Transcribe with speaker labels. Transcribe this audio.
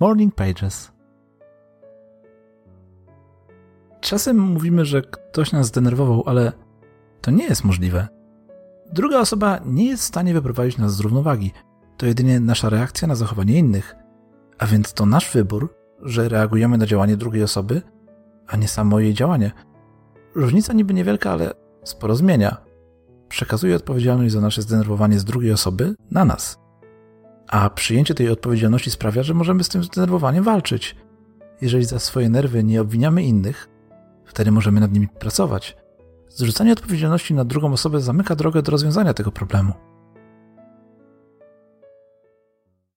Speaker 1: Morning Pages. Czasem mówimy, że ktoś nas zdenerwował, ale to nie jest możliwe. Druga osoba nie jest w stanie wyprowadzić nas z równowagi. To jedynie nasza reakcja na zachowanie innych. A więc to nasz wybór, że reagujemy na działanie drugiej osoby, a nie samo jej działanie. Różnica niby niewielka, ale sporo zmienia. Przekazuje odpowiedzialność za nasze zdenerwowanie z drugiej osoby na nas. A przyjęcie tej odpowiedzialności sprawia, że możemy z tym zdenerwowaniem walczyć. Jeżeli za swoje nerwy nie obwiniamy innych, wtedy możemy nad nimi pracować. Zrzucanie odpowiedzialności na drugą osobę zamyka drogę do rozwiązania tego problemu.